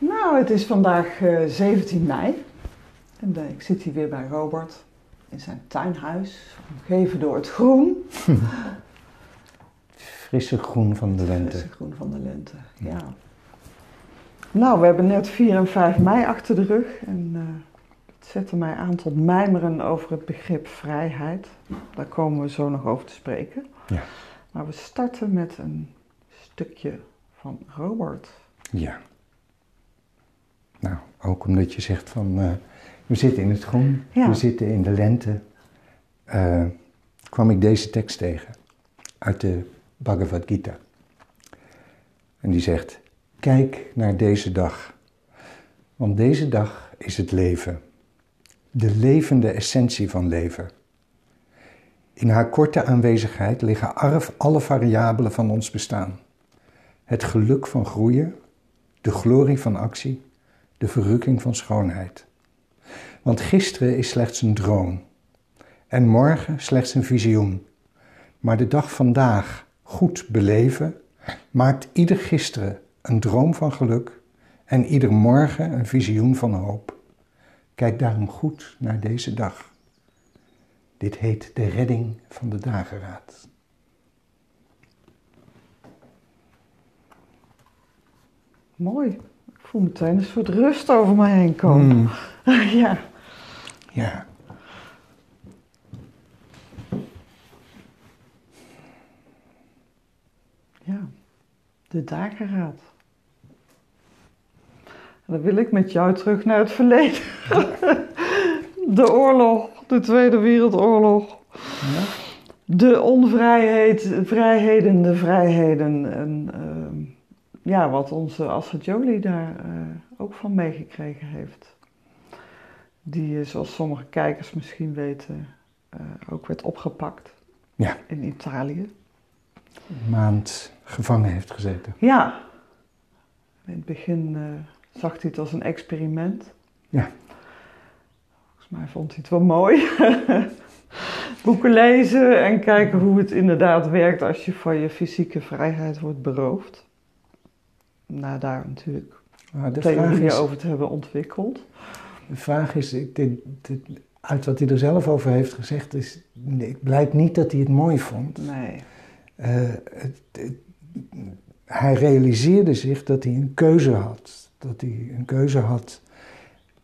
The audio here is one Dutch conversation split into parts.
Nou, het is vandaag uh, 17 mei. En uh, ik zit hier weer bij Robert in zijn tuinhuis, omgeven door het groen. Frisse groen van de lente. Frisse groen van de lente, ja. Nou, we hebben net 4 en 5 mei achter de rug. En uh, het zette mij aan tot mijmeren over het begrip vrijheid. Daar komen we zo nog over te spreken. Ja. Maar we starten met een stukje van Robert. Ja. Nou, ook omdat je zegt van uh, we zitten in het groen, Ja. we zitten in de lente, uh, kwam ik deze tekst tegen uit de Bhagavad Gita. En die zegt: Kijk naar deze dag, want deze dag is het leven, de levende essentie van leven. In haar korte aanwezigheid liggen arf alle variabelen van ons bestaan. Het geluk van groeien, de glorie van actie, de verrukking van schoonheid. Want gisteren is slechts een droom en morgen slechts een visioen. Maar de dag vandaag goed beleven maakt ieder gisteren een droom van geluk en ieder morgen een visioen van hoop. Kijk daarom goed naar deze dag. Dit heet de redding van de dageraad. Mooi. Voel meteen een soort rust over mij heen komen. Mm, ja. ja. Ja, de dageraad. En dan wil ik met jou terug naar het verleden. De oorlog, de Tweede Wereldoorlog. ja. De onvrijheid, vrijheden, de vrijheden. En ehm, ja, wat onze Assa Jolie daar eh, ook van meegekregen heeft. Die, eh, zoals sommige kijkers misschien weten, eh, ook werd opgepakt Ja. in Italië. Een maand gevangen heeft gezeten. Ja, in het begin zag hij het als een experiment. Ja. Volgens mij vond hij het wel mooi. Boeken lezen en kijken hoe het inderdaad werkt als je van je fysieke vrijheid wordt beroofd. Nou, daar natuurlijk de vraag theorieën is, over te hebben ontwikkeld. de vraag is ik, dit, dit- uit wat hij er zelf over heeft gezegd, is, het blijkt niet dat hij het mooi vond. Nee. Eh, het- het- hij realiseerde zich dat hij een keuze had. Dat hij een keuze had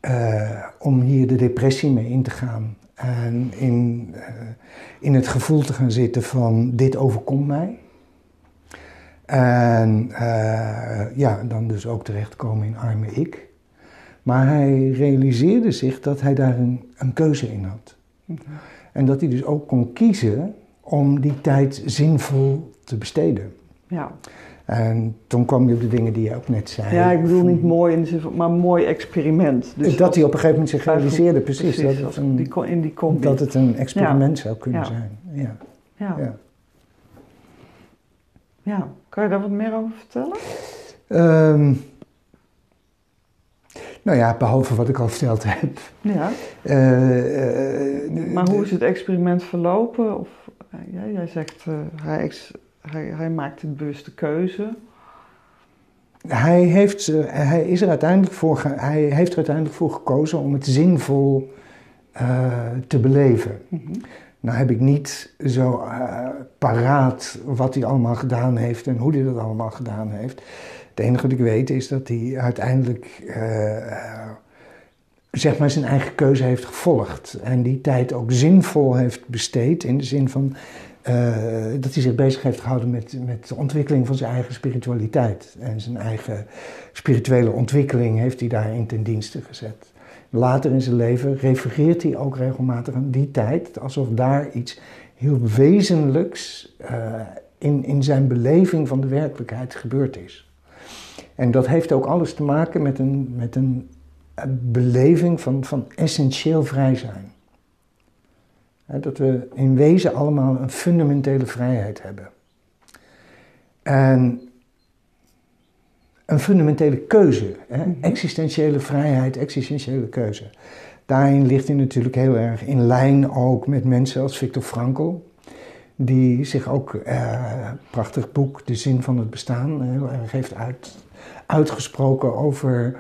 eh, om hier de depressie mee in te gaan. En in, eh, in het gevoel te gaan zitten van dit overkomt mij. En eh, ja, dan dus ook terechtkomen in arme ik. Maar hij realiseerde zich dat hij daar een, een keuze in had. En dat hij dus ook kon kiezen om die tijd zinvol te besteden. Ja. En toen kwam je op de dingen die je ook net zei. ja, ik bedoel niet mooi in de zin van, maar mooi experiment. Dus dat hij op een gegeven moment zich realiseerde, precies, precies dat, het een, die, in die dat het een experiment zou kunnen Ja. zijn. Ja. ja. Ja. kan je daar wat meer over vertellen? Ehm, nou ja, behalve wat ik al verteld heb. Ja. Eh, eh, Maar hoe is het experiment verlopen? Of, eh, ja, jij zegt, eh, hij, ex- hij, hij maakt een bewuste keuze. Hij heeft, eh, hij, is er uiteindelijk voor, hij heeft er uiteindelijk voor gekozen om het zinvol eh, te beleven. Nou heb ik niet zo eh, paraat wat hij allemaal gedaan heeft en hoe hij dat allemaal gedaan heeft. Het enige wat ik weet is dat hij uiteindelijk eh, zeg maar zijn eigen keuze heeft gevolgd. En die tijd ook zinvol heeft besteed in de zin van eh, dat hij zich bezig heeft gehouden met, met de ontwikkeling van zijn eigen spiritualiteit. En zijn eigen spirituele ontwikkeling heeft hij daarin ten dienste gezet. Later in zijn leven refereert hij ook regelmatig aan die tijd, alsof daar iets heel wezenlijks eh, in, in zijn beleving van de werkelijkheid gebeurd is. En dat heeft ook alles te maken met een, met een eh, beleving van, van essentieel vrij zijn. Dat we in wezen allemaal een fundamentele vrijheid hebben. En een fundamentele keuze, hè? existentiële vrijheid, existentiële keuze. Daarin ligt hij natuurlijk heel erg in lijn ook met mensen als Viktor Frankl, die zich ook, eh, prachtig boek, De Zin van het Bestaan, heel erg heeft uit, uitgesproken over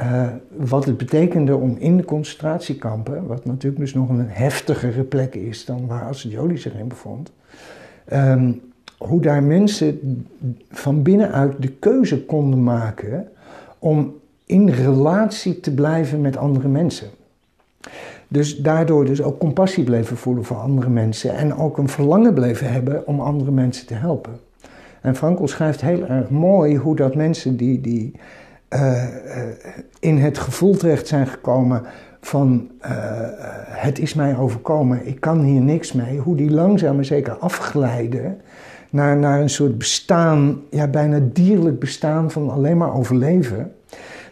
uh, wat het betekende om in de concentratiekampen, wat natuurlijk dus nog een heftigere plek is dan waar Assagioli zich in bevond, um, hoe daar mensen van binnenuit de keuze konden maken om in relatie te blijven met andere mensen. Dus daardoor dus ook compassie bleven voelen voor andere mensen en ook een verlangen bleven hebben om andere mensen te helpen. En Frankl schrijft heel erg mooi hoe dat mensen die, die uh, in het gevoel terecht zijn gekomen van uh, het is mij overkomen, ik kan hier niks mee, hoe die langzaam maar zeker afglijden naar, een soort bestaan, ja bijna dierlijk bestaan van alleen maar overleven.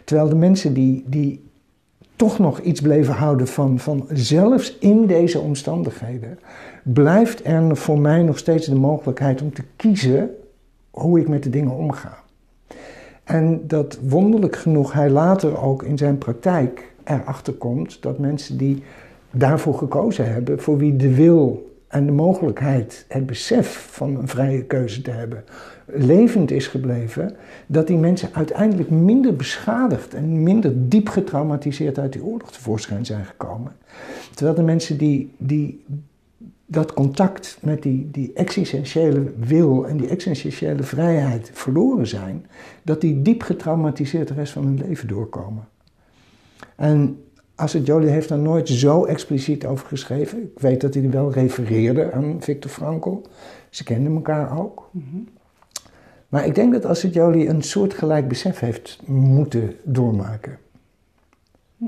Terwijl de mensen die, die toch nog iets bleven houden van, van zelfs in deze omstandigheden, blijft er voor mij nog steeds de mogelijkheid om te kiezen hoe ik met de dingen omga. En dat wonderlijk genoeg hij later ook in zijn praktijk erachter komt dat mensen die daarvoor gekozen hebben, voor wie de wil en de mogelijkheid, het besef van een vrije keuze te hebben, levend is gebleven, dat die mensen uiteindelijk minder beschadigd en minder diep getraumatiseerd uit die oorlog tevoorschijn zijn gekomen. Terwijl de mensen die, die dat contact met die, die existentiële wil en die existentiële vrijheid verloren zijn, dat die diep getraumatiseerd de rest van hun leven doorkomen. En Asset Jolie heeft daar nooit zo expliciet over geschreven. Ik weet dat hij wel refereerde aan Victor Frankl. Ze kenden elkaar ook. Mhm. Maar ik denk dat Asset Jolie een soortgelijk besef heeft moeten doormaken. Hm.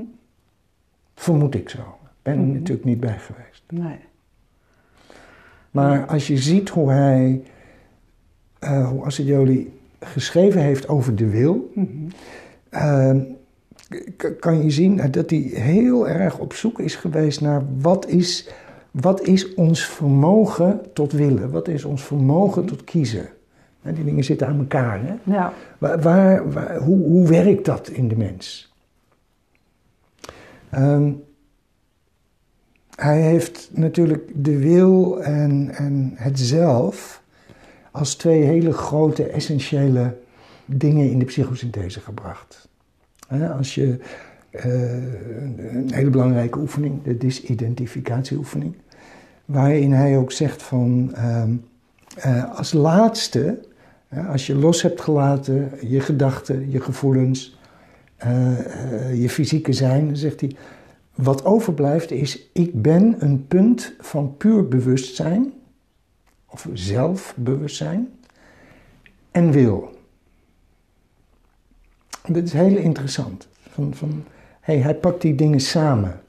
Vermoed ik zo. Ik ben er mhm. natuurlijk niet bij geweest. Nee. Maar als je ziet hoe hij, uh, hoe Asset geschreven heeft over de wil, mhm. ehm, kan je zien dat hij heel erg op zoek is geweest naar wat is, wat is ons vermogen tot willen, wat is ons vermogen tot kiezen. Die dingen zitten aan elkaar. Hè? Ja. Waar, waar, hoe, hoe werkt dat in de mens? Um, hij heeft natuurlijk de wil en, en het zelf als twee hele grote essentiële dingen in de psychosynthese gebracht. Als je uh, een hele belangrijke oefening, de disidentificatieoefening, waarin hij ook zegt van uh, uh, als laatste, als je los hebt gelaten je gedachten, je gevoelens, je fysieke zijn, zegt hij, wat overblijft is, ik ben een punt van puur bewustzijn, of zelfbewustzijn, en wil. Dit is heel interessant. Van, van, hey, hij pakt die dingen samen.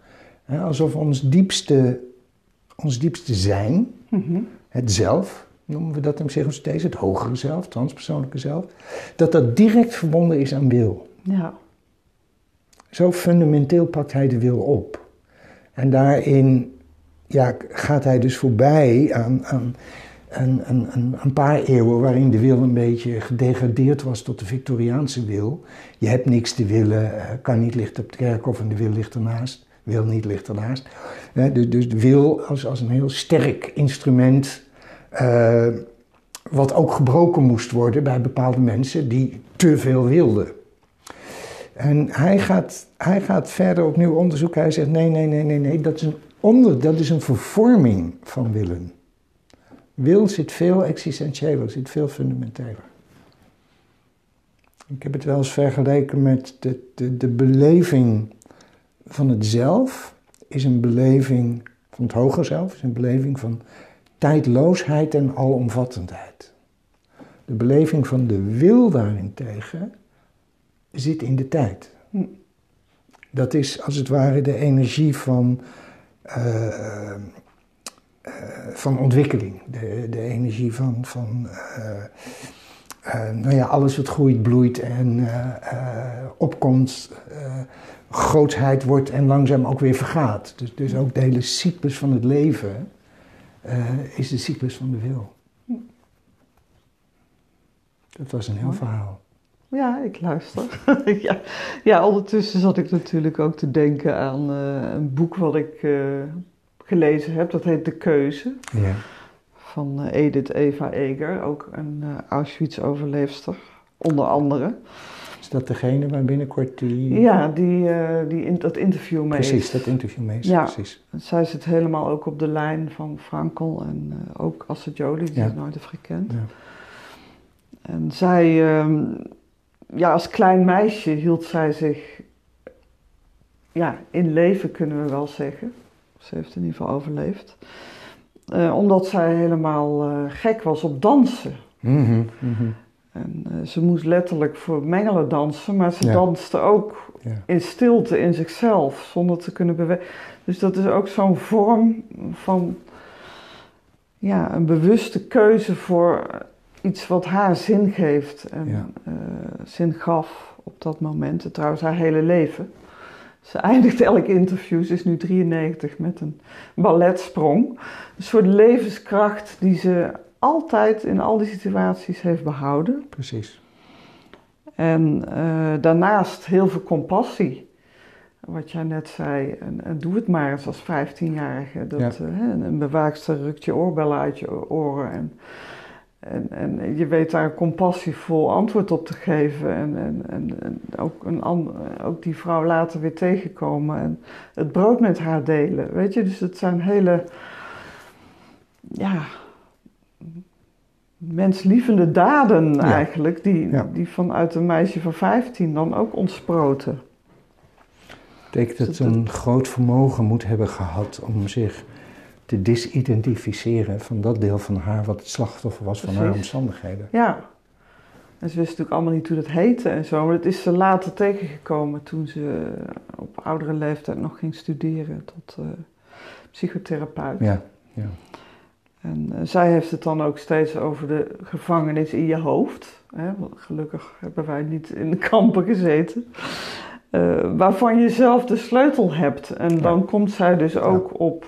Alsof ons diepste, ons diepste zijn, mhm. het zelf, noemen we dat in psychosynthese, het hogere zelf, het transpersoonlijke zelf, dat dat direct verbonden is aan wil. Ja. Zo fundamenteel pakt hij de wil op. En daarin ja, gaat hij dus voorbij aan, aan een, paar eeuwen waarin de wil een beetje gedegradeerd was tot de Victoriaanse wil. Je hebt niks te willen, eh, kan niet lichten op de kerkhof en de wil ligt ernaast. Wil niet ligt ernaast. Dus, dus de wil als, als een heel sterk instrument, uh, wat ook gebroken moest worden bij bepaalde mensen die te veel wilden. En hij gaat, hij gaat verder opnieuw onderzoeken. Hij zegt: nee, nee, nee, nee, nee, dat is een, onder, dat is een vervorming van willen. Wil zit veel existentiëler, zit veel fundamenteler. Ik heb het wel eens vergeleken met de, de, de beleving van het zelf, is een beleving van het hoger zelf, is een beleving van tijdloosheid en alomvattendheid. De beleving van de wil daarentegen zit in de tijd. Dat is als het ware de energie van, uh, uh, van ontwikkeling, de, de energie van, van nou ja, alles wat groeit, bloeit en opkomt, grootheid wordt en langzaam ook weer vergaat. Dus, dus ook de hele cyclus van het leven is de cyclus van de wil. Dat was een heel verhaal. Ja, ik luister. ja. ja, ondertussen zat ik natuurlijk ook te denken aan uh, een boek wat ik uh, gelezen heb. Dat heet De Keuze. Ja. Van uh, Edith Eva Eger, ook een Auschwitz-overleefster, onder andere. Is dat degene waar binnenkort die... Ja, die, uh, die in, dat interview mee Precies, dat interview mee is. Ja. Precies. Zij zit helemaal ook op de lijn van Frankel en uh, ook Astrid Jolie, die Ja. ik nooit heb gekend. Ja. En zij, ehm, ja, als klein meisje hield zij zich ja, in leven, kunnen we wel zeggen. Ze heeft in ieder geval overleefd. Eh, omdat zij helemaal eh, gek was op dansen. Mhm, mhm. En eh, ze moest letterlijk voor mengelen dansen, maar ze Ja. danste ook Ja. in stilte in zichzelf, zonder te kunnen bewegen. Dus dat is ook zo'n vorm van ja, een bewuste keuze voor iets wat haar zin geeft en Ja. zin gaf op dat moment. En trouwens, haar hele leven. Ze eindigt elk interview, ze is nu 93, met een balletsprong. Een soort levenskracht die ze altijd in al die situaties heeft behouden. Precies. En eh, daarnaast heel veel compassie. Wat jij net zei, en, en doe het maar eens als 15-jarige. Dat, Ja. eh, een bewaakster rukt je oorbellen uit je oren. En, en, en je weet daar een compassievol antwoord op te geven. En, en, en, en ook, een ook die vrouw later weer tegenkomen. En het brood met haar delen. Weet je, dus het zijn hele. Ja. Menslievende daden Ja. eigenlijk, die, Ja. die vanuit een meisje van 15 dan ook ontsproten. betekent dat ze een groot vermogen moet hebben gehad om zich te disidentificeren van dat deel van haar wat het slachtoffer was van haar omstandigheden. Ja. En ze wist natuurlijk allemaal niet hoe dat heette en zo, maar dat is ze later tegengekomen toen ze op oudere leeftijd nog ging studeren tot eh, psychotherapeut. Ja, ja. En eh, zij heeft het dan ook steeds over de gevangenis in je hoofd. Hè? Gelukkig hebben wij niet in de kampen gezeten. Eh, waarvan je zelf de sleutel hebt. En dan komt zij dus ook op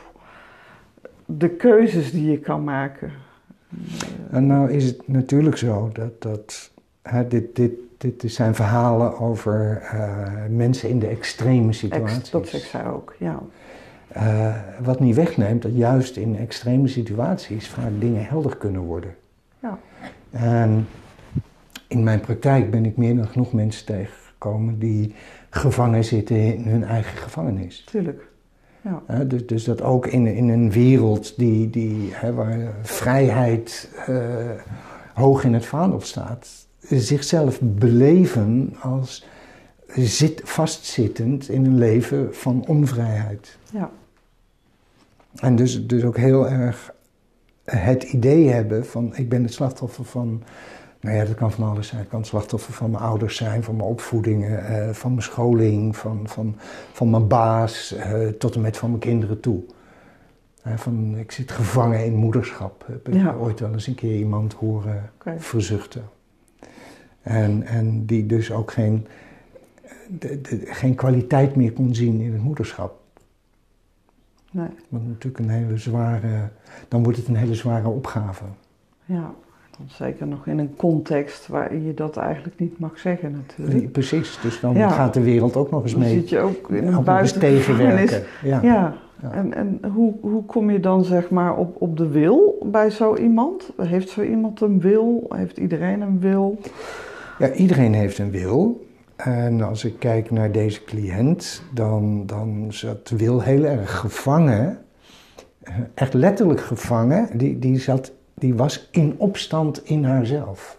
de keuzes die je kan maken. En nou is het natuurlijk zo dat, dat hè, dit, dit, dit zijn verhalen over eh, mensen in de extreme Ex- situaties. dat zegt zij ook, ja. Eh, wat niet wegneemt dat juist in extreme situaties vaak dingen helder kunnen worden. Ja. En in mijn praktijk ben ik meer dan genoeg mensen tegengekomen die gevangen zitten in hun eigen gevangenis. Tuurlijk. Ja. Dus, dus dat ook in, in een wereld die, die, waar vrijheid eh, hoog in het vaandel staat, zichzelf beleven als zit, vastzittend in een leven van onvrijheid. ja. En dus, dus ook heel erg het idee hebben van ik ben het slachtoffer van, nou ja, dat kan van alles zijn. Het kan slachtoffer van mijn ouders zijn, van mijn opvoeding, eh, van mijn scholing, van, van, van mijn baas, eh, tot en met van mijn kinderen toe. Van, ik zit gevangen in moederschap, heb ik Ja. ooit wel eens een keer iemand horen verzuchten. En, en die dus ook geen, de, de- geen kwaliteit meer kon zien in het moederschap. Nee. Wat natuurlijk een hele zware, dan wordt het een hele zware opgave. Ja. Dan zeker nog in een context waarin je dat eigenlijk niet mag zeggen natuurlijk. Precies, dus dan Ja. gaat de wereld ook nog eens Dan mee zit je ook in een buitengevangenis. tegenwerken. Ja. Ja, Ja. en, en hoe, hoe kom je dan zeg maar op, op de wil bij zo iemand? Heeft zo iemand een wil? Heeft iedereen een wil? Ja, iedereen heeft een wil. En als ik kijk naar deze cliënt, dan, dan zat Wil heel erg gevangen. Echt letterlijk gevangen. Die, die, zat, die was in opstand in haarzelf.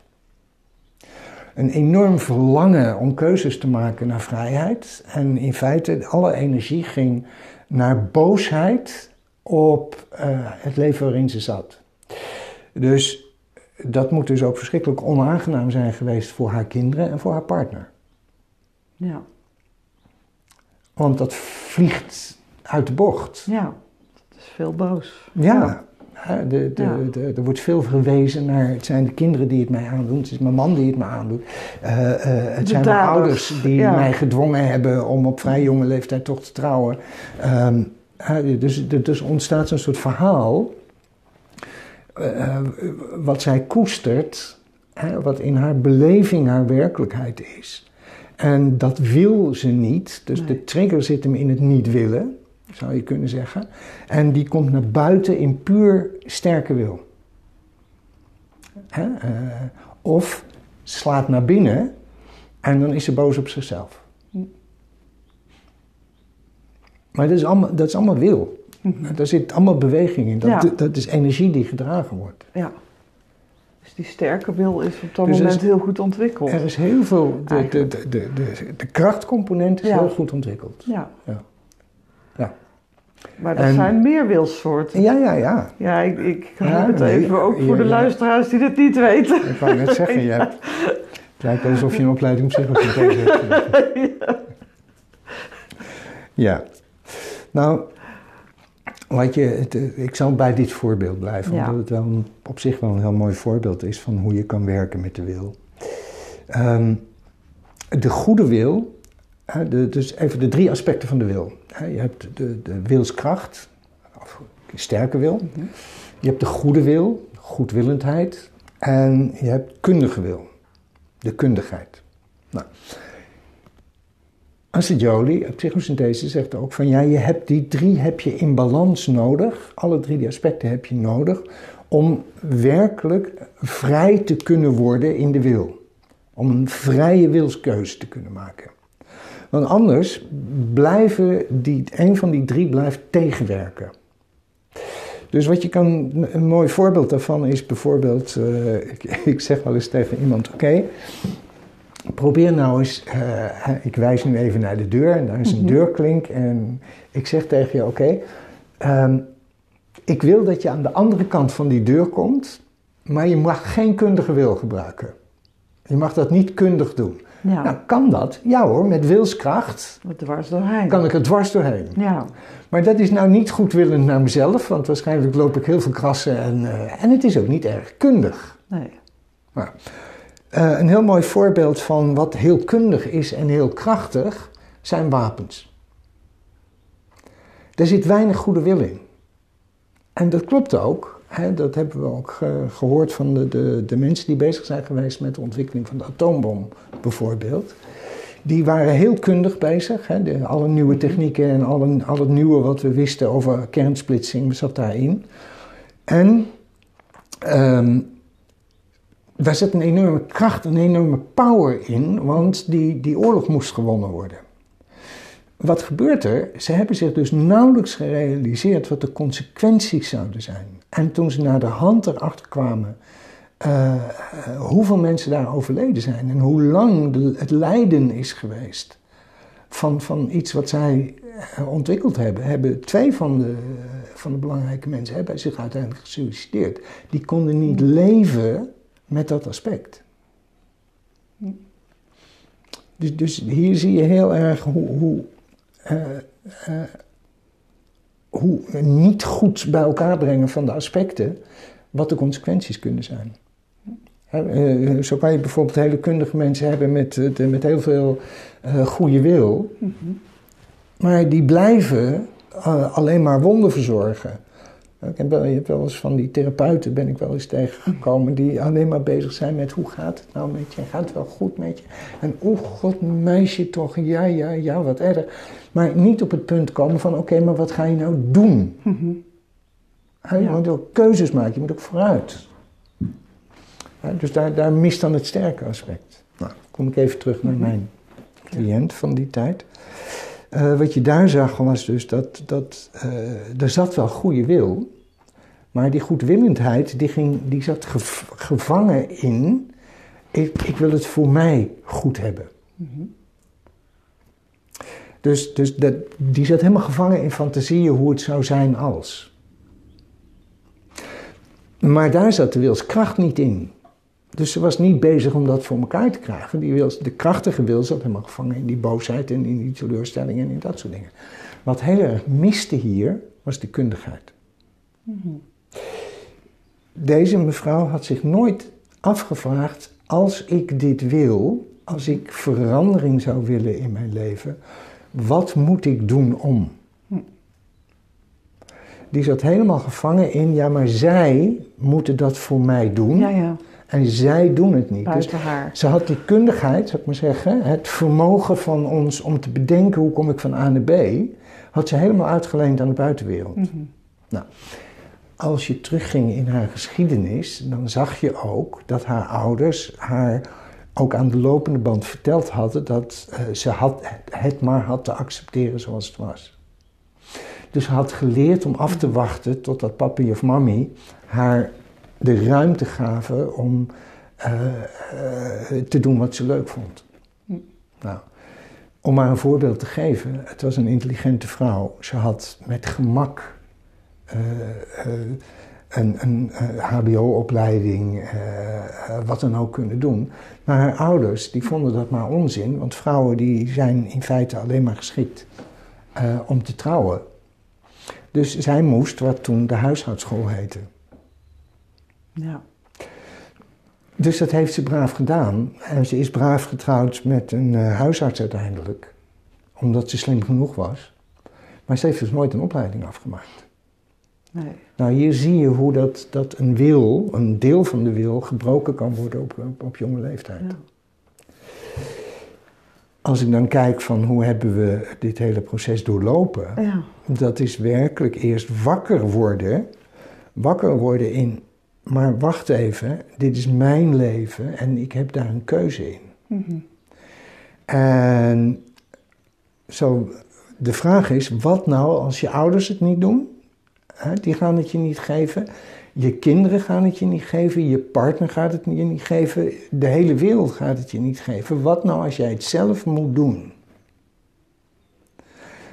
Een enorm verlangen om keuzes te maken naar vrijheid. En in feite, alle energie ging naar boosheid op eh, het leven waarin ze zat. Dus dat moet dus ook verschrikkelijk onaangenaam zijn geweest voor haar kinderen en voor haar partner. Ja, Want dat vliegt uit de bocht. ja. Het is veel boos. Ja, hè, de, de, Ja. de- er wordt veel verwezen naar het zijn de kinderen die het mij aandoen, het is mijn man die het me aandoet. Eh, eh, het zijn mijn ouders die ja. mij gedwongen hebben om op vrij jonge leeftijd toch te trouwen. Hè, dus, dus ontstaat zo'n soort verhaal eh, wat zij koestert, hè, wat in haar beleving haar werkelijkheid is. En dat wil ze niet, dus Nee. de trigger zit hem in het niet willen, zou je kunnen zeggen. En die komt naar buiten in puur sterke wil. Hè, eh, of slaat naar binnen En dan is ze boos op zichzelf. Maar dat is allemaal, dat is allemaal wil. Daar zit allemaal beweging in. Dat, Ja. dat is energie die gedragen wordt. Ja. Dus die sterke wil is op dat Dus moment is- heel goed ontwikkeld. Er is heel veel, de, de, de, de, krachtcomponent is Ja. heel goed ontwikkeld. Ja. Ja. Maar er zijn meer wilssoorten. Ja, ja, ja. Ja, ik, ik Ja, het nee, even ook ja, voor de ja. luisteraars die dit niet weten. Ik wou net zeggen, je hebt, het lijkt alsof je een opleiding psychotherapeut hebt. Ja. Nou, wat je, het, ik zal bij dit voorbeeld blijven, Ja. omdat het wel een- op zich wel een heel mooi voorbeeld is van hoe je kan werken met de wil. Ehm, de goede wil, de, dus even de drie aspecten van de wil. Je hebt de, de wilskracht, of sterke wil. Je hebt de goede wil, goedwillendheid. En je hebt kundige wil, de kundigheid. Nou, Assa Jolie, psychosynthese, zegt ook van ja, je hebt die drie heb je in balans nodig. Alle drie die aspecten heb je nodig om werkelijk vrij te kunnen worden in de wil. Om een vrije wilskeuze te kunnen maken. Want anders blijven die, een van die drie blijft tegenwerken. Dus wat je kan, een mooi voorbeeld daarvan is bijvoorbeeld, eh, ik, ik zeg wel eens tegen iemand, oké, probeer nou eens, eh, ik wijs nu even naar de deur en daar is een deurklink en ik zeg tegen je, oké, ehm, ik wil dat je aan de andere kant van die deur komt, maar je mag geen kundige wil gebruiken. Je mag dat niet kundig doen. Ja, Nou, kan dat? Ja hoor, met wilskracht wat dwars doorheen. kan ik er dwars doorheen. Ja, Maar dat is nou niet goedwillend naar mezelf, want waarschijnlijk loop ik heel veel krassen en, eh, en het is ook niet erg kundig. nee. Nou, een heel mooi voorbeeld van wat heel kundig is en heel krachtig zijn wapens. Daar zit weinig goede wil in. En dat klopt ook. Dat hebben we ook eh, gehoord van de, de, de mensen die bezig zijn geweest met de ontwikkeling van de atoombom, bijvoorbeeld. Die waren heel kundig bezig. Hè, de, alle nieuwe technieken en alle, al het nieuwe wat we wisten over kernsplitsing zat daarin. En ehm, daar zit een enorme kracht, een enorme power in, want die, die oorlog moest gewonnen worden. Wat gebeurt er? Ze hebben zich dus nauwelijks gerealiseerd wat de consequenties zouden zijn. En toen ze naar de hand erachter kwamen eh, eh, hoeveel mensen daar overleden zijn en hoe lang de- het lijden is geweest van, van iets wat zij eh, ontwikkeld hebben, hebben twee van de, van de belangrijke mensen hebben zich uiteindelijk gesuicideerd. Die konden niet leven met dat aspect. Dus, dus hier zie je heel erg hoe, hoe, hoe niet goed bij elkaar brengen van de aspecten, wat de consequenties kunnen zijn. Eh, Zo kan je bijvoorbeeld hele kundige mensen hebben met, eh, met heel veel eh, goede wil, maar die blijven alleen maar wonden verzorgen. Ik heb wel, je hebt wel eens van die therapeuten ben ik wel eens tegengekomen die alleen maar bezig zijn met hoe gaat het nou met je, gaat het wel goed met je? En oh god meisje toch, ja ja ja wat erg. Maar niet op het punt komen van oké maar wat ga je nou doen? Hè, Je Ja. moet ook keuzes maken, je moet ook vooruit. Hè, dus daar, daar mist dan het sterke aspect. Nou, kom ik even terug naar mijn cliënt van die tijd. Eh, wat je daar zag was dus dat, dat eh, er zat wel goede wil, maar die goedwillendheid die, ging, die zat gev- gevangen in, ik, ik wil het voor mij goed hebben. Dus, dus dat, die zat helemaal gevangen in fantasieën hoe het zou zijn als. Maar daar zat de wilskracht niet in. Dus ze was niet bezig om dat voor elkaar te krijgen. Die wil, de krachtige wil zat helemaal gevangen in die boosheid en in die teleurstelling en in dat soort dingen. Wat heel erg miste hier was de kundigheid. Deze mevrouw had zich nooit afgevraagd: als ik dit wil, als ik verandering zou willen in mijn leven, wat moet ik doen om? Die zat helemaal gevangen in, ja, maar zij moeten dat voor mij doen. Ja, ja, En zij doen het niet. Dus haar. ze had die kundigheid, zou ik maar zeggen, het vermogen van ons om te bedenken hoe kom ik van A naar B, had ze helemaal uitgeleend aan de buitenwereld. Nou, als je terugging in haar geschiedenis, dan zag je ook dat haar ouders haar ook aan de lopende band verteld hadden dat uh, ze had, het maar had te accepteren zoals het was. Dus ze had geleerd om af te wachten totdat papi of mami haar de ruimte gaven om uh, uh, te doen wat ze leuk vond. Nou, om maar een voorbeeld te geven, het was een intelligente vrouw. Ze had met gemak een, een HBO-opleiding, wat dan ook kunnen doen. Maar haar ouders die vonden dat maar onzin, want vrouwen die zijn in feite alleen maar geschikt om te trouwen. Dus zij moest wat toen de huishoudschool heette. Ja. Dus dat heeft ze braaf gedaan. En ze is braaf getrouwd met een uh, huisarts uiteindelijk. Omdat ze slim genoeg was. Maar ze heeft dus nooit een opleiding afgemaakt. Nee. Nou, hier zie je hoe dat, dat een wil, een deel van de wil, gebroken kan worden op, op, op jonge leeftijd. Ja. Als ik dan kijk van hoe hebben we dit hele proces doorlopen, Ja. dat is werkelijk eerst wakker worden. Wakker worden in, maar wacht even, dit is mijn leven en ik heb daar een keuze in. Mhm. En zo, de vraag is, wat nou als je ouders het niet doen? Hè, die gaan het je niet geven. Je kinderen gaan het je niet geven. Je partner gaat het je niet geven. De hele wereld gaat het je niet geven. Wat nou als jij het zelf moet doen?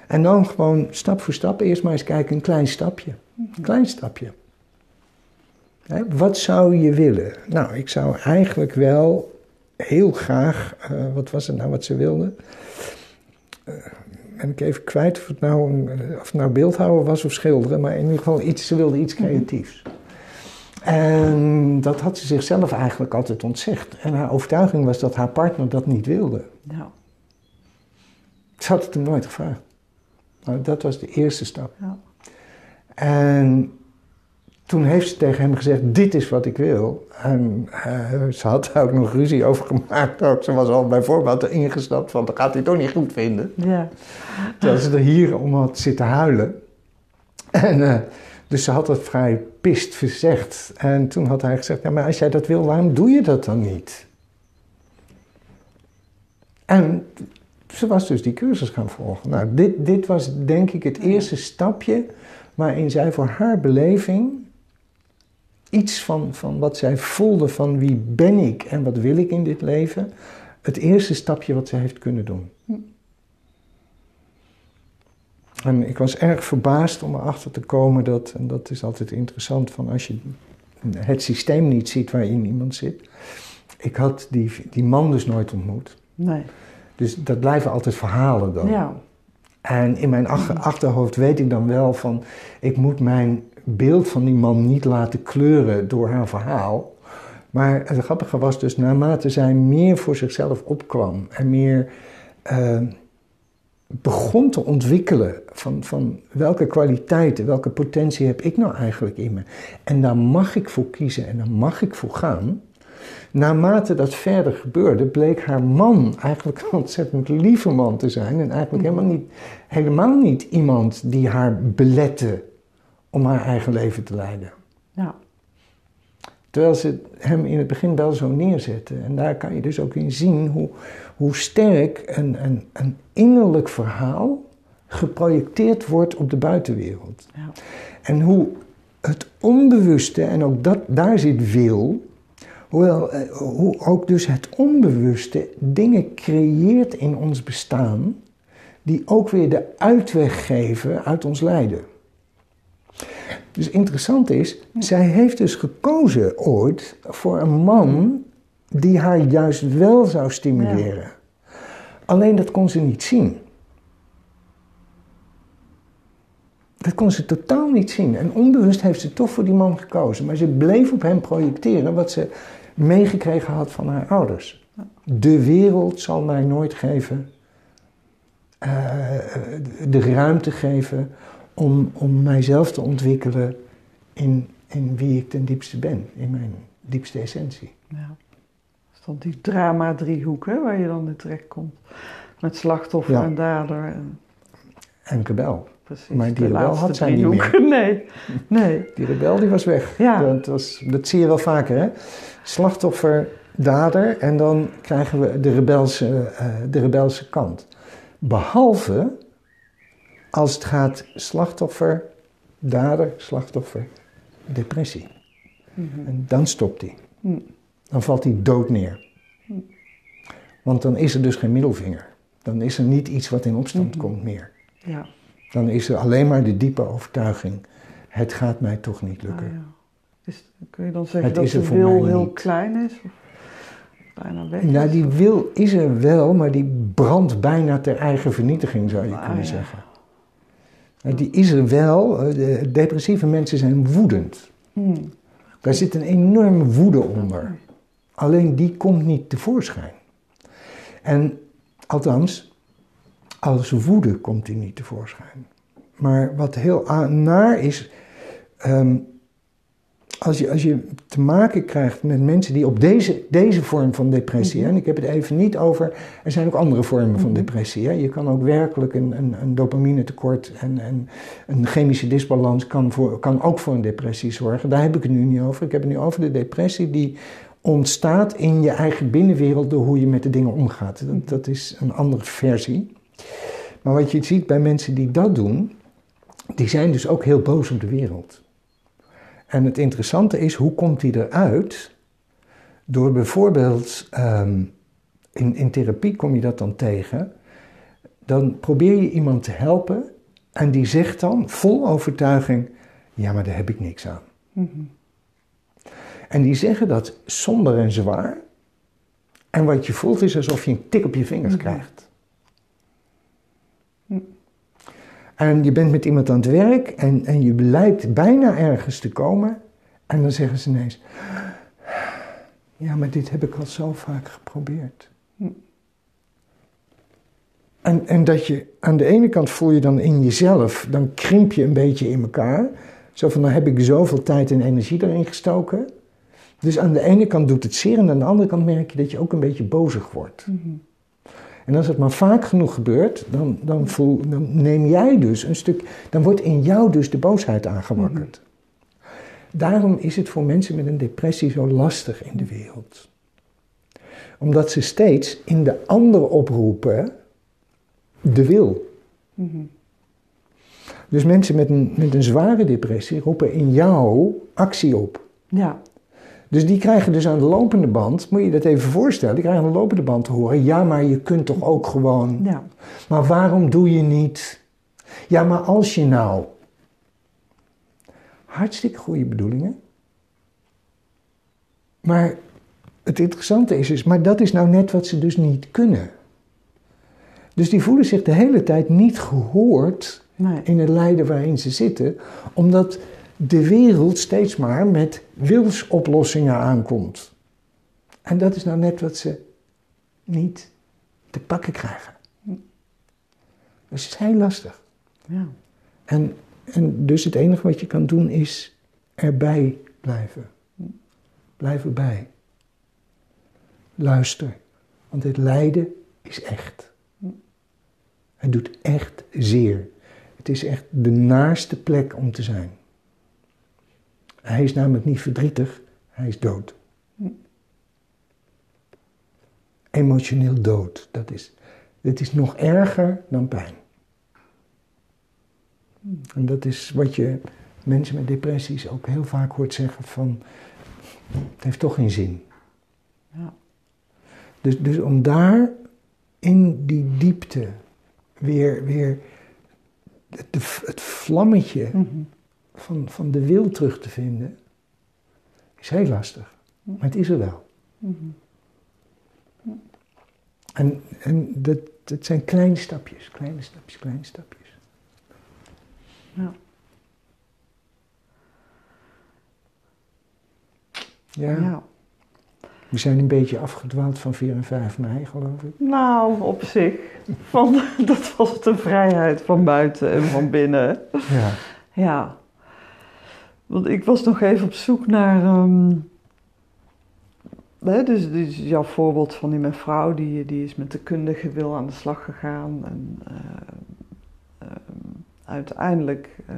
En dan gewoon stap voor stap eerst maar eens kijken, een klein stapje. Een klein stapje. Hè, wat zou je willen? Nou, ik zou eigenlijk wel heel graag, uh, wat was het nou wat ze wilde? Uh, ben ik even kwijt of het nou, een, of het nou beeldhouden was of schilderen, maar in ieder geval iets, ze wilde iets creatiefs. En dat had ze zichzelf eigenlijk altijd ontzegd. En haar overtuiging was dat haar partner dat niet wilde. Ja. Ze had het hem nooit gevraagd. Nou, dat was de eerste stap. Ja. En toen heeft ze tegen hem gezegd: Dit is wat ik wil. En uh, ze had daar ook nog ruzie over gemaakt. Ook. Ze was al bij voorbaat erin gestapt van: Dat gaat hij toch niet goed vinden. Ja. Terwijl ze er hier om had zitten huilen. En, uh, dus ze had het vrij pist verzegd. En toen had hij gezegd: Ja, maar als jij dat wil, waarom doe je dat dan niet? En ze was dus die cursus gaan volgen. Nou, dit, dit was denk ik het eerste stapje waarin zij voor haar beleving iets van, van wat zij voelde van wie ben ik en wat wil ik in dit leven, het eerste stapje wat ze heeft kunnen doen. En ik was erg verbaasd om erachter te komen dat, en dat is altijd interessant, van als je het systeem niet ziet waarin iemand zit. Ik had die, die man dus nooit ontmoet. Nee. Dus dat blijven altijd verhalen dan. Ja. En in mijn ach achterhoofd weet ik dan wel van, ik moet mijn beeld van die man niet laten kleuren door haar verhaal. Maar het grappige was dus, naarmate zij meer voor zichzelf opkwam en meer uh, begon te ontwikkelen van, van welke kwaliteiten, welke potentie heb ik nou eigenlijk in me. En daar mag ik voor kiezen en daar mag ik voor gaan. Naarmate dat verder gebeurde, bleek haar man eigenlijk een ontzettend lieve man te zijn. En eigenlijk helemaal niet, helemaal niet iemand die haar belette om haar eigen leven te leiden. Ja. Terwijl ze hem in het begin wel zo neerzette. En daar kan je dus ook in zien hoe, hoe sterk een, een, een innerlijk verhaal geprojecteerd wordt op de buitenwereld. Ja. En hoe het onbewuste, en ook dat, daar zit wil, hoewel, eh, hoe ook dus het onbewuste dingen creëert in ons bestaan, die ook weer de uitweg geven uit ons lijden. Dus interessant is, zij heeft dus gekozen ooit voor een man die haar juist wel zou stimuleren. Alleen dat kon ze niet zien. Dat kon ze totaal niet zien. En onbewust heeft ze toch voor die man gekozen. Maar ze bleef op hem projecteren wat ze meegekregen had van haar ouders. De wereld zal mij nooit geven, uh, de ruimte geven om, om mijzelf te ontwikkelen in, in wie ik ten diepste ben, in mijn diepste essentie. Ja. Dat is dan die drama-driehoek hè, waar je dan in terecht komt. Met slachtoffer Ja. en dader. En, En rebel. precies, Maar die rebel had zij niet driehoek. Nee, nee. Die rebel die was weg. Ja. Dat, was, dat zie je wel vaker hè. Slachtoffer dader en dan krijgen we de rebelse, eh, de rebelse kant. Behalve als het gaat slachtoffer, dader, slachtoffer, depressie. En dan stopt hij. Dan valt hij dood neer. Want dan is er dus geen middelvinger. Dan is er niet iets wat in opstand komt meer. Ja. Dan is er alleen maar de diepe overtuiging: het gaat mij toch niet lukken. Ah, ja. Is, kun je dan zeggen Het dat de wil heel niet. klein is? Of bijna weg Nou, is? die wil is er wel, maar die brandt bijna ter eigen vernietiging, zou je Ah, kunnen ja. zeggen. Die is er wel. eh, de depressieve mensen zijn woedend. Hmm. Daar zit een enorme woede onder. Alleen die komt niet tevoorschijn. En althans, als woede komt die niet tevoorschijn. Maar wat heel naar is, ehm, als, je, als je te maken krijgt met mensen die op deze, deze vorm van depressie, hè, en ik heb het even niet over, er zijn ook andere vormen van depressie. Hè. Je kan ook werkelijk een, een, een dopamine tekort en, en een chemische disbalans kan, voor, kan ook voor een depressie zorgen. Daar heb ik het nu niet over. Ik heb het nu over de depressie die ontstaat in je eigen binnenwereld door hoe je met de dingen omgaat. Dat, dat is een andere versie. Maar wat je ziet bij mensen die dat doen, die zijn dus ook heel boos op de wereld. En het interessante is, hoe komt die eruit? Door bijvoorbeeld, ehm, in, in therapie kom je dat dan tegen, dan probeer je iemand te helpen en die zegt dan vol overtuiging, ja maar daar heb ik niks aan. En die zeggen dat somber en zwaar. En wat je voelt is alsof je een tik op je vingers krijgt. En je bent met iemand aan het werk en, en je lijkt bijna ergens te komen. En dan zeggen ze ineens: Ja, maar dit heb ik al zo vaak geprobeerd. En, en dat je aan de ene kant voel je dan in jezelf, dan krimp je een beetje in elkaar. Zo van, dan heb ik zoveel tijd en energie erin gestoken. Dus aan de ene kant doet het zeer en aan de andere kant merk je dat je ook een beetje bozig wordt. En als het maar vaak genoeg gebeurt, dan, dan, voel, dan neem jij dus een stuk, dan wordt in jou dus de boosheid aangewakkerd. Daarom is het voor mensen met een depressie zo lastig in de wereld. Omdat ze steeds in de ander oproepen de wil. Dus mensen met een, met een zware depressie roepen in jou actie op. Ja. Dus die krijgen dus aan de lopende band, moet je dat even voorstellen, die krijgen aan de lopende band te horen, ja maar je kunt toch ook gewoon, Ja. maar waarom doe je niet? Ja maar als je nou, hartstikke goede bedoelingen, maar het interessante is dus, maar dat is nou net wat ze dus niet kunnen. Dus die voelen zich de hele tijd niet gehoord Nee. in het lijden waarin ze zitten, omdat de wereld steeds maar met wilsoplossingen aankomt. En dat is nou net wat ze niet te pakken krijgen. Dus het is heel lastig. Ja. En, en dus het enige wat je kan doen is erbij blijven. Blijf erbij. Luister. Want het lijden is echt. Het doet echt zeer. Het is echt de naaste plek om te zijn. Hij is namelijk niet verdrietig, hij is dood. Emotioneel dood, dat is. Het is nog erger dan pijn. En dat is wat je mensen met depressies ook heel vaak hoort zeggen van, het heeft toch geen zin. Ja. Dus, dus om daar in die diepte weer, weer het, het vlammetje Mhm. Van, van de wil terug te vinden, is heel lastig. Maar het is er wel. En, en dat, dat zijn kleine stapjes, kleine stapjes, kleine stapjes. Ja. Ja, ja. we zijn een beetje afgedwaald van 4 en 5 mei, geloof ik. Nou, op zich. Van, dat was de vrijheid van buiten en van binnen. Ja. Ja. Want ik was nog even op zoek naar. ehm, hè, dus, dus jouw voorbeeld van die mevrouw, die, die is met de kundige wil aan de slag gegaan. En eh, ehm, uiteindelijk. eh,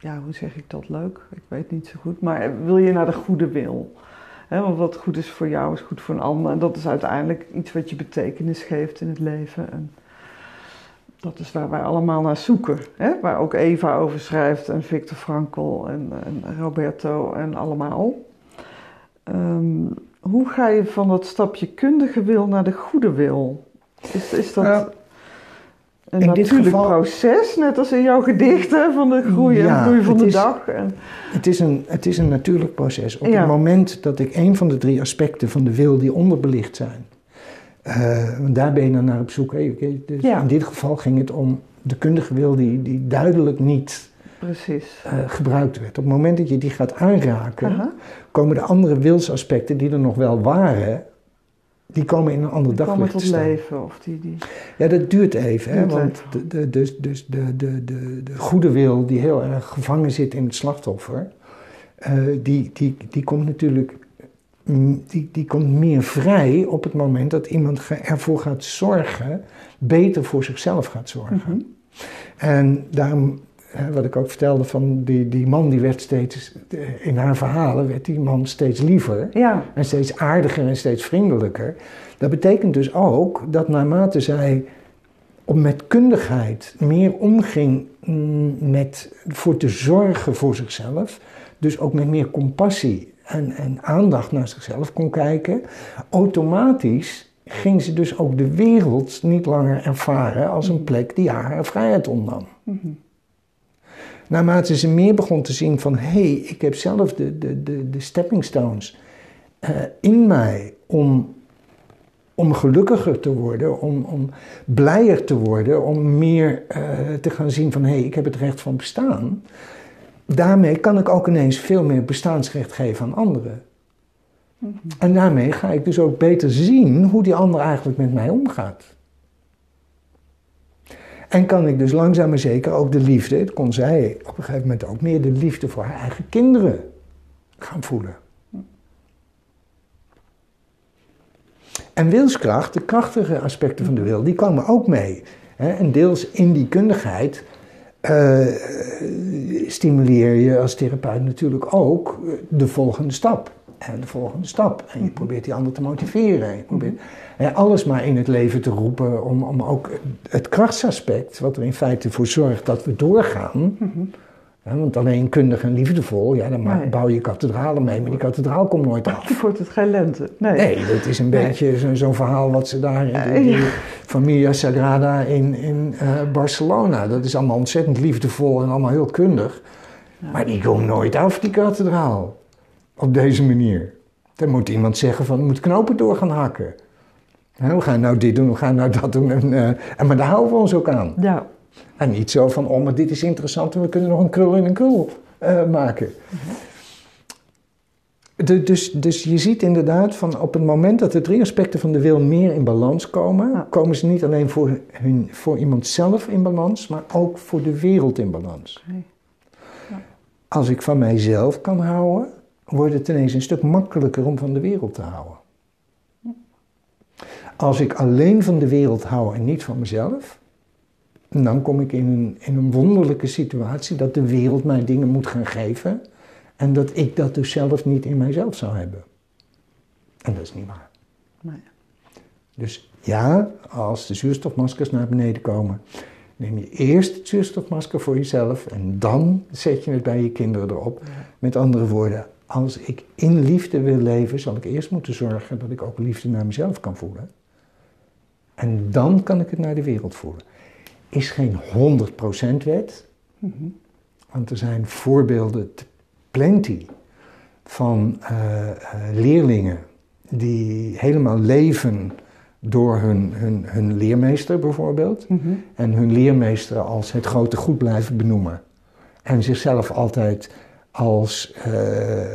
ja, hoe zeg ik dat leuk? Ik weet niet zo goed. Maar wil je naar de goede wil? Want wat goed is voor jou is goed voor een ander. En dat is uiteindelijk iets wat je betekenis geeft in het leven. En dat is waar wij allemaal naar zoeken. Hè? Waar ook Eva over schrijft en Victor Frankl en, en Roberto en allemaal. Ehm, hoe ga je van dat stapje kundige wil naar de goede wil? Is, is dat Nou, een natuurlijk geval- proces, net als in jouw gedichten van de groei en Ja, bloei van het de is- dag? En, Het is, een, het is een natuurlijk proces. Op Ja. het moment dat ik een van de drie aspecten van de wil die onderbelicht zijn, eh, daar ben je dan naar op zoek. Dus Ja. In dit geval ging het om de kundige wil die, die duidelijk niet precies. eh, gebruikt werd. Op het moment dat je die gaat aanraken, Aha. komen de andere wilsaspecten die er nog wel waren, die komen in een ander komen daglicht te tot staan. leven. Of die, die... Ja, dat duurt even, hè, Duurt want de, de, dus, dus de, de, de, de goede wil die heel erg gevangen zit in het slachtoffer, eh, die, die, die komt natuurlijk die, die komt meer vrij op het moment dat iemand ervoor gaat zorgen, beter voor zichzelf gaat zorgen. Mhm. En daarom, wat ik ook vertelde van die, die man, die werd steeds, eh, in haar verhalen werd die man steeds liever. Ja, En steeds aardiger en steeds vriendelijker. Dat betekent dus ook dat naarmate zij op met kundigheid meer omging mm, met, voor te zorgen voor zichzelf, dus ook met meer compassie en, en aandacht naar zichzelf kon kijken, automatisch ging ze dus ook de wereld niet langer ervaren als een plek die haar haar vrijheid ontnam. Mhm. Naarmate ze meer begon te zien van hé, hey, ik heb zelf de, de, de, de stepping stones eh, in mij om, om gelukkiger te worden, om, om blijer te worden, om meer eh, te gaan zien van hé, hey, ik heb het recht van bestaan. Daarmee kan ik ook ineens veel meer bestaansrecht geven aan anderen. En daarmee ga ik dus ook beter zien hoe die ander eigenlijk met mij omgaat. En kan ik dus langzaam maar zeker ook de liefde, het kon zij op een gegeven moment ook meer de liefde voor haar eigen kinderen gaan voelen. En wilskracht, de krachtige aspecten van de wil, die komen ook mee. En deels in die kundigheid eh, stimuleer je als therapeut natuurlijk ook de volgende stap. En de volgende stap. En je probeert die ander te motiveren. En Je probeert hè, alles maar in het leven te roepen om, om ook het krachtsaspect, wat er in feite voor zorgt dat we doorgaan. hè, want alleen kundig en liefdevol, ja, dan Nee. bouw je kathedralen mee, maar die kathedraal komt nooit af. dan wordt het geen lente. Nee. Nee, dat is een Nee. beetje zo- zo'n verhaal wat ze daar in die, die ja. Familia Sagrada in, in eh, Barcelona. Dat is allemaal ontzettend liefdevol en allemaal heel kundig. Maar die komt nooit af, die kathedraal. Op deze manier. Dan moet iemand zeggen van, moet knopen door gaan hakken. We gaan nou dit doen, we gaan nou dat doen. En, eh, en, maar daar houden we ons ook aan. Ja, En niet zo van, oh, maar dit is interessant en we kunnen nog een krul in een krul eh, maken. De- dus, dus je ziet inderdaad van op het moment dat de drie aspecten van de wil meer in balans komen, Ja. komen ze niet alleen voor, hun, voor iemand zelf in balans, maar ook voor de wereld in balans. Nee. Als ik van mijzelf kan houden, wordt het ineens een stuk makkelijker om van de wereld te houden. Als ik alleen van de wereld hou en niet van mezelf, dan kom ik in een, in een wonderlijke situatie dat de wereld mij dingen moet gaan geven en dat ik dat dus zelf niet in mijzelf zou hebben. En dat is niet waar. Nee. Dus ja, als de zuurstofmaskers naar beneden komen, neem je eerst het zuurstofmasker voor jezelf en dan zet je het bij je kinderen erop. Met andere woorden, als ik in liefde wil leven, zal ik eerst moeten zorgen dat ik ook liefde naar mezelf kan voelen. En dan kan ik het naar de wereld voelen. Is geen 100% wet, Mhm. want er zijn voorbeelden plenty van eh, eh, leerlingen die helemaal leven door hun, hun, hun leermeester bijvoorbeeld. Mhm. En hun leermeester als het grote goed blijven benoemen. En zichzelf altijd als eh,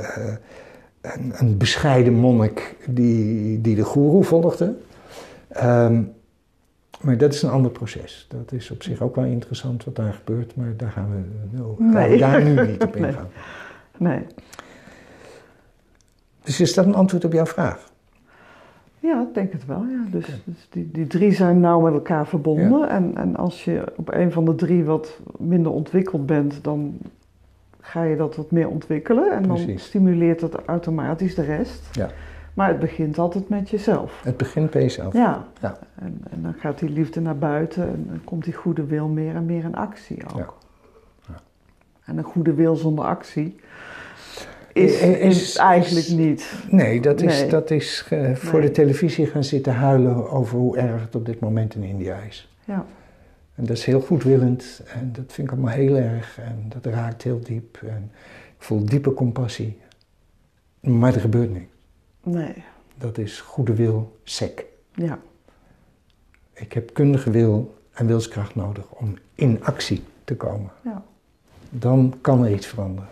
een, een bescheiden monnik die, die de goeroe volgde. Ehm, maar dat is een ander proces. Dat is op zich ook wel interessant wat daar gebeurt, maar daar gaan we, nou, gaan we Nee. daar nu niet op Nee. ingaan. nee. Dus is dat een antwoord op jouw vraag? Ja, ik denk het wel. Ja. Dus, dus die, die drie zijn nauw met elkaar verbonden. En, en als je op een van de drie wat minder ontwikkeld bent, dan ga je dat wat meer ontwikkelen en dan stimuleert dat automatisch de rest. Ja. Maar het begint altijd met jezelf. Het begint bij jezelf. Ja. Ja. En, en dan gaat die liefde naar buiten en dan komt die goede wil meer en meer in actie ook. Ja. Ja. En een goede wil zonder actie is, Eh, is- is eigenlijk niet. Nee, dat is, Nee. Dat is eh, voor Nee. de televisie gaan zitten huilen over hoe erg het op dit moment in India is. Ja. En dat is heel goedwillend en dat vind ik allemaal heel erg en dat raakt heel diep. En ik voel diepe compassie. Maar er gebeurt niks. Nee. Dat is goede wil, sec. Ja. Ik heb kundige wil en wilskracht nodig om in actie te komen. Ja. Dan kan er iets veranderen.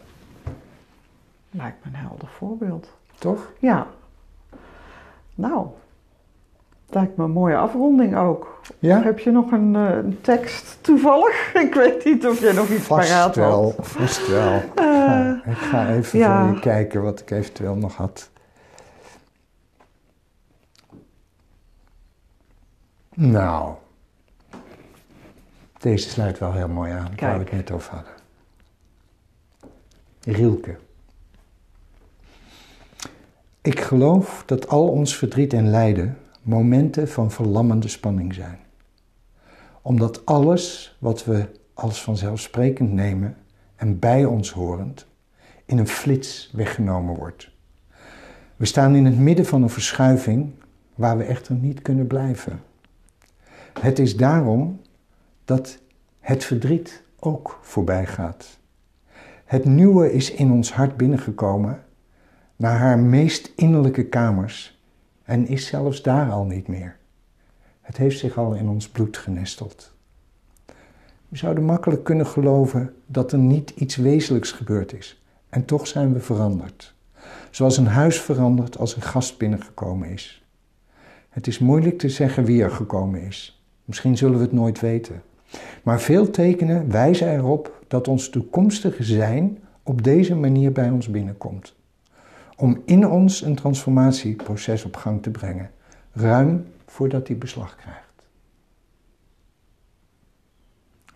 Lijkt me een helder voorbeeld. Toch? Ja. Nou, lijkt me een mooie afronding ook. Ja? Heb je nog een, eh, een tekst toevallig? Ik weet niet of je nog iets Vast paraat wel, had. vast wel. Ik Eh, ga, ik ga even ja. voor je kijken wat ik eventueel nog had. Nou, deze sluit wel heel mooi aan, waar we het net over hadden. Rielke. Ik geloof dat al ons verdriet en lijden momenten van verlammende spanning zijn. Omdat alles wat we als vanzelfsprekend nemen en bij ons horend in een flits weggenomen wordt. We staan in het midden van een verschuiving waar we echter niet kunnen blijven. Het is daarom dat het verdriet ook voorbij gaat. Het nieuwe is in ons hart binnengekomen naar haar meest innerlijke kamers en is zelfs daar al niet meer. Het heeft zich al in ons bloed genesteld. We zouden makkelijk kunnen geloven dat er niet iets wezenlijks gebeurd is. En toch zijn we veranderd. Zoals een huis verandert als een gast binnengekomen is. Het is moeilijk te zeggen wie er gekomen is. Misschien zullen we het nooit weten. Maar veel tekenen wijzen erop dat ons toekomstige zijn op deze manier bij ons binnenkomt. Om in ons een transformatieproces op gang te brengen, ruim voordat hij beslag krijgt.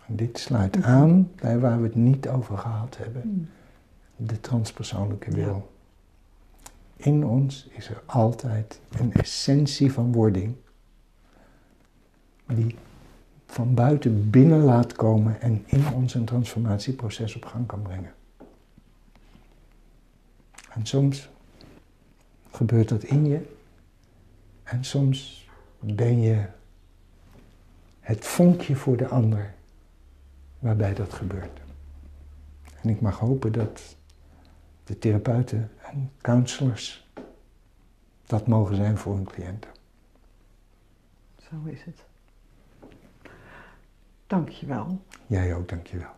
En dit sluit aan bij waar we het niet over gehad hebben. Hmm. De transpersoonlijke wil. In ons is er altijd een essentie van wording die van buiten binnen laat komen en in ons een transformatieproces op gang kan brengen. En soms gebeurt dat in je en soms ben je het vonkje voor de ander waarbij dat gebeurt. En ik mag hopen dat de therapeuten en counselors dat mogen zijn voor hun cliënten. Zo is het. Dankjewel. Jij ook, dankjewel.